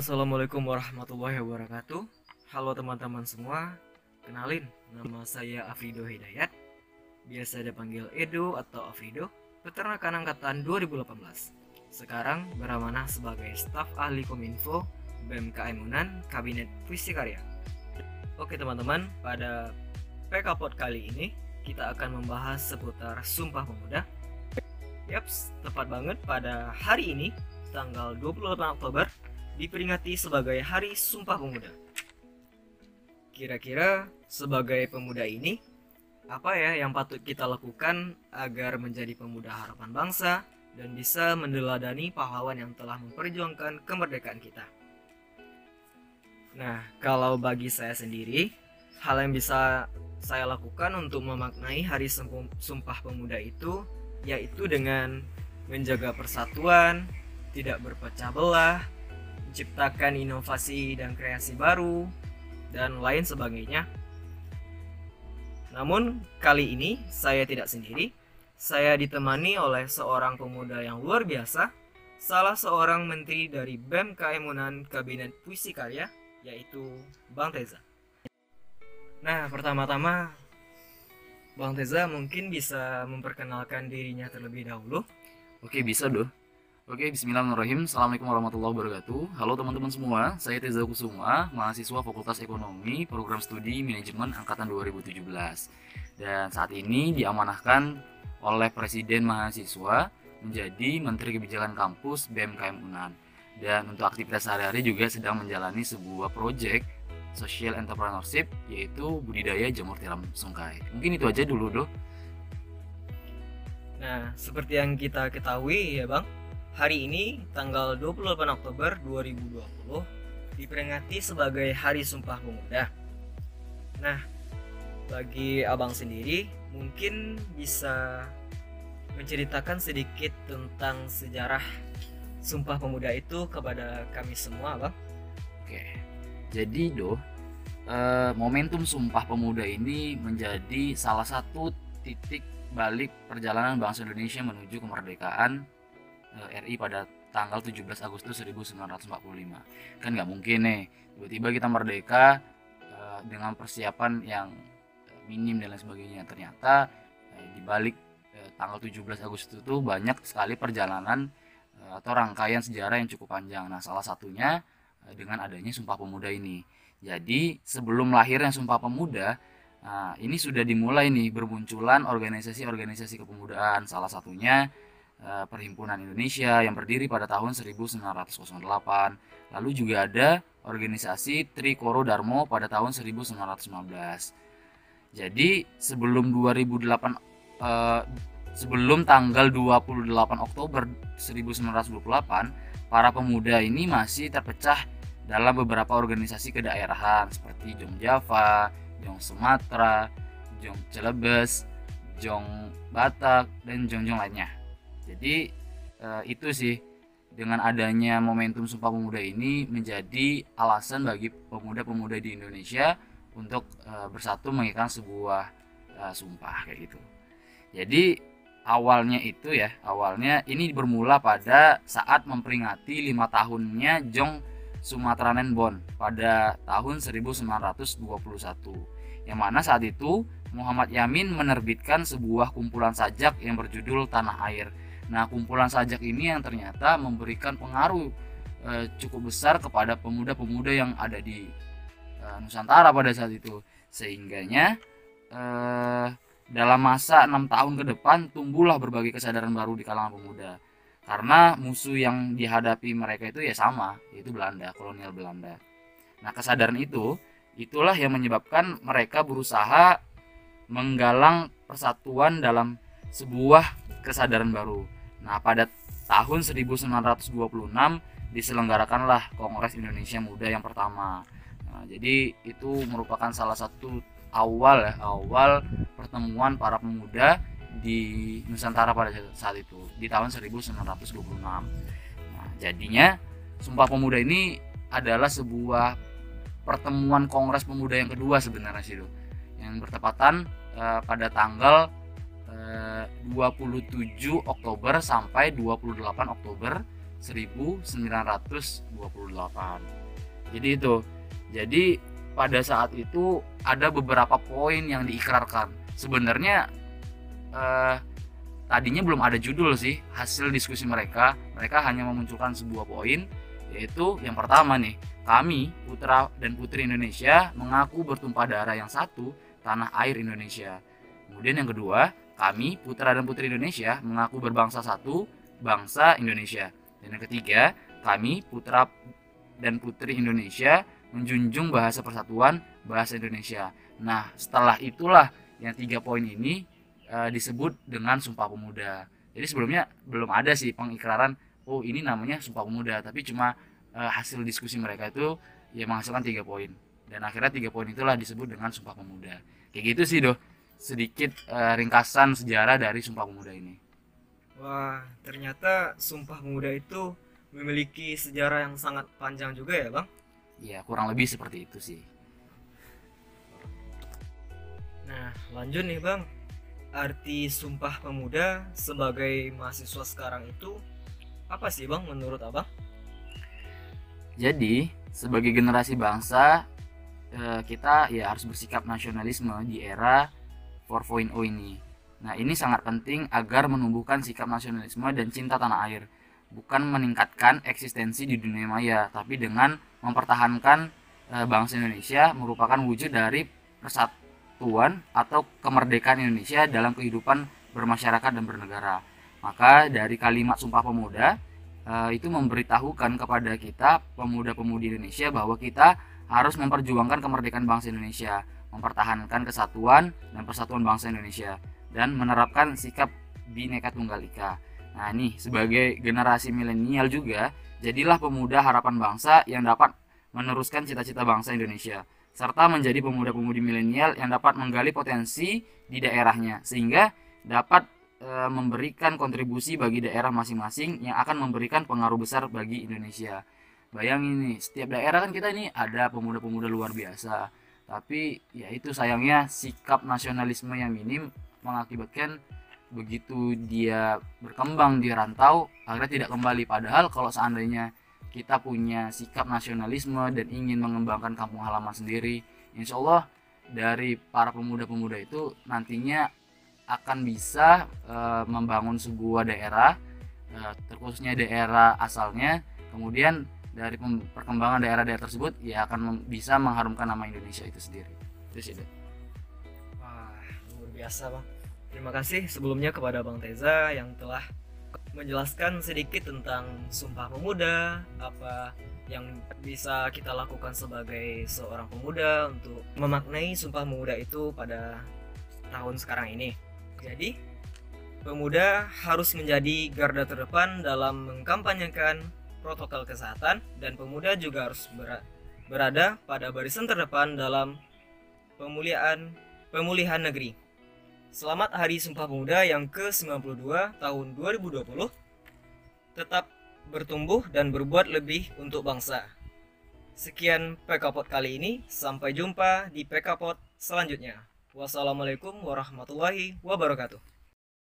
Assalamualaikum warahmatullahi wabarakatuh. Halo teman-teman semua. Kenalin, nama saya Afrido Hidayat. Biasa dipanggil Edo atau Afrido Peternakan Angkatan 2018 Sekarang beramanah sebagai staf ahli Kominfo BMKM Unan Kabinet Puisi Karya. Oke teman-teman, pada PK Pod kali ini kita akan membahas seputar Sumpah Pemuda. Yaps, tepat banget pada hari ini tanggal 28 Oktober diperingati sebagai Hari Sumpah Pemuda. Kira-kira sebagai pemuda ini, apa ya yang patut kita lakukan agar menjadi pemuda harapan bangsa dan bisa mendeladani pahlawan yang telah memperjuangkan kemerdekaan kita? Nah, kalau bagi saya sendiri, hal yang bisa saya lakukan untuk memaknai Hari Sumpah Pemuda itu yaitu dengan menjaga persatuan, tidak berpecah belah, menciptakan inovasi dan kreasi baru, dan lain sebagainya. Namun, kali ini saya tidak sendiri. Saya ditemani oleh seorang pemuda yang luar biasa, salah seorang menteri dari BEM Kaimunan Kabinet Puisi Karya, yaitu Bang Teza. Nah, pertama-tama Bang Teza mungkin bisa memperkenalkan dirinya terlebih dahulu. Oke, bisa doh. Oke, bismillahirrahmanirrahim. Assalamualaikum warahmatullahi wabarakatuh. Halo teman-teman semua, saya Teza Kusuma, mahasiswa Fakultas Ekonomi, Program Studi Manajemen Angkatan 2017. Dan saat ini diamanahkan oleh Presiden Mahasiswa menjadi Menteri Kebijakan Kampus BMKM UNAN. Dan untuk aktivitas sehari-hari juga sedang menjalani sebuah proyek social entrepreneurship yaitu budidaya jamur tiram sungkai. Mungkin itu aja dulu, Doh. Nah, seperti yang kita ketahui ya, Bang, Hari ini, tanggal 28 Oktober 2020, diperingati sebagai Hari Sumpah Pemuda. Nah, bagi abang sendiri, mungkin bisa menceritakan sedikit tentang sejarah Sumpah Pemuda itu kepada kami semua, bang. Oke, jadi doh, uh, momentum Sumpah Pemuda ini menjadi salah satu titik balik perjalanan bangsa Indonesia menuju kemerdekaan Eh, RI pada tanggal 17 Agustus 1945 kan nggak mungkin nih tiba-tiba kita merdeka uh, dengan persiapan yang uh, minim dan lain sebagainya. Ternyata uh, di balik tanggal 17 Agustus itu banyak sekali perjalanan atau rangkaian sejarah yang cukup panjang. Nah salah satunya dengan adanya Sumpah Pemuda ini. Jadi sebelum lahirnya Sumpah Pemuda Nah, ini sudah dimulai nih bermunculan organisasi-organisasi kepemudaan. Salah satunya Eh, Perhimpunan Indonesia yang berdiri pada tahun 1908. Lalu juga ada organisasi Trikoro Darmo pada tahun 1915. Jadi sebelum 2008 eh, sebelum tanggal 28 Oktober 1928, para pemuda ini masih terpecah dalam beberapa organisasi kedaerahan seperti Jong Java, Jong Sumatera, Jong Celebes, Jong Batak, dan Jong-Jong lainnya. Jadi uh, itu sih dengan adanya momentum Sumpah Pemuda ini menjadi alasan bagi pemuda-pemuda di Indonesia untuk uh, bersatu mengikat sebuah uh, sumpah kayak gitu. Jadi awalnya itu ya, awalnya ini bermula pada saat memperingati lima tahunnya Jong Sumatranen Bon pada tahun 1921. Yang mana saat itu Muhammad Yamin menerbitkan sebuah kumpulan sajak yang berjudul Tanah Air Nah, kumpulan sajak ini yang ternyata memberikan pengaruh e, cukup besar kepada pemuda-pemuda yang ada di e, Nusantara pada saat itu. Sehingganya e, dalam masa enam tahun ke depan tumbuhlah berbagai kesadaran baru di kalangan pemuda. Karena musuh yang dihadapi mereka itu ya sama, yaitu Belanda, kolonial Belanda. Nah, kesadaran itu itulah yang menyebabkan mereka berusaha menggalang persatuan dalam sebuah kesadaran baru Nah, pada tahun 1926 diselenggarakanlah Kongres Indonesia Muda yang pertama. Nah, jadi itu merupakan salah satu awal ya, awal pertemuan para pemuda di Nusantara pada saat itu di tahun 1926. Nah, jadinya Sumpah Pemuda ini adalah sebuah pertemuan Kongres Pemuda yang kedua sebenarnya sih yang bertepatan uh, pada tanggal 27 Oktober sampai 28 Oktober 1928. Jadi itu. Jadi pada saat itu ada beberapa poin yang diikrarkan. Sebenarnya eh, tadinya belum ada judul sih hasil diskusi mereka. Mereka hanya memunculkan sebuah poin yaitu yang pertama nih, kami putra dan putri Indonesia mengaku bertumpah darah yang satu tanah air Indonesia. Kemudian yang kedua, kami putra dan putri Indonesia mengaku berbangsa satu bangsa Indonesia. Dan yang ketiga, kami putra dan putri Indonesia menjunjung bahasa persatuan bahasa Indonesia. Nah, setelah itulah yang tiga poin ini e, disebut dengan Sumpah Pemuda. Jadi sebelumnya belum ada sih pengikraran oh ini namanya Sumpah Pemuda, tapi cuma e, hasil diskusi mereka itu ya menghasilkan tiga poin. Dan akhirnya tiga poin itulah disebut dengan Sumpah Pemuda. Kayak gitu sih doh, sedikit e, ringkasan sejarah dari Sumpah Pemuda ini. Wah, ternyata Sumpah Pemuda itu memiliki sejarah yang sangat panjang juga ya, Bang? Ya, kurang lebih seperti itu sih. Nah, lanjut nih, Bang. Arti Sumpah Pemuda sebagai mahasiswa sekarang itu apa sih, Bang, menurut Abang? Jadi, sebagai generasi bangsa, eh, kita ya harus bersikap nasionalisme di era 4.0 ini. Nah, ini sangat penting agar menumbuhkan sikap nasionalisme dan cinta tanah air, bukan meningkatkan eksistensi di dunia maya, tapi dengan mempertahankan eh, bangsa Indonesia merupakan wujud dari persatuan atau kemerdekaan Indonesia dalam kehidupan bermasyarakat dan bernegara. Maka dari kalimat Sumpah Pemuda eh, itu memberitahukan kepada kita pemuda-pemudi Indonesia bahwa kita harus memperjuangkan kemerdekaan bangsa Indonesia, mempertahankan kesatuan dan persatuan bangsa Indonesia dan menerapkan sikap bineka tunggal ika. Nah, nih sebagai generasi milenial juga, jadilah pemuda harapan bangsa yang dapat meneruskan cita-cita bangsa Indonesia serta menjadi pemuda-pemudi milenial yang dapat menggali potensi di daerahnya sehingga dapat e, memberikan kontribusi bagi daerah masing-masing yang akan memberikan pengaruh besar bagi Indonesia. Bayangin nih, setiap daerah kan kita ini ada pemuda-pemuda luar biasa. Tapi ya itu sayangnya sikap nasionalisme yang minim mengakibatkan begitu dia berkembang di rantau akhirnya tidak kembali. Padahal kalau seandainya kita punya sikap nasionalisme dan ingin mengembangkan kampung halaman sendiri insya Allah dari para pemuda-pemuda itu nantinya akan bisa e, membangun sebuah daerah e, terkhususnya daerah asalnya. Kemudian dari perkembangan daerah-daerah tersebut ya akan bisa mengharumkan nama Indonesia itu sendiri. Itu sih wah luar biasa bang. Terima kasih sebelumnya kepada bang Teza yang telah menjelaskan sedikit tentang Sumpah Pemuda, apa yang bisa kita lakukan sebagai seorang pemuda untuk memaknai Sumpah Pemuda itu pada tahun sekarang ini. Jadi, pemuda harus menjadi garda terdepan dalam mengkampanyekan protokol kesehatan dan pemuda juga harus berada pada barisan terdepan dalam pemulihan pemulihan negeri. Selamat Hari Sumpah Pemuda yang ke-92 tahun 2020. Tetap bertumbuh dan berbuat lebih untuk bangsa. Sekian PKPOT kali ini, sampai jumpa di PKPOT selanjutnya. Wassalamualaikum warahmatullahi wabarakatuh.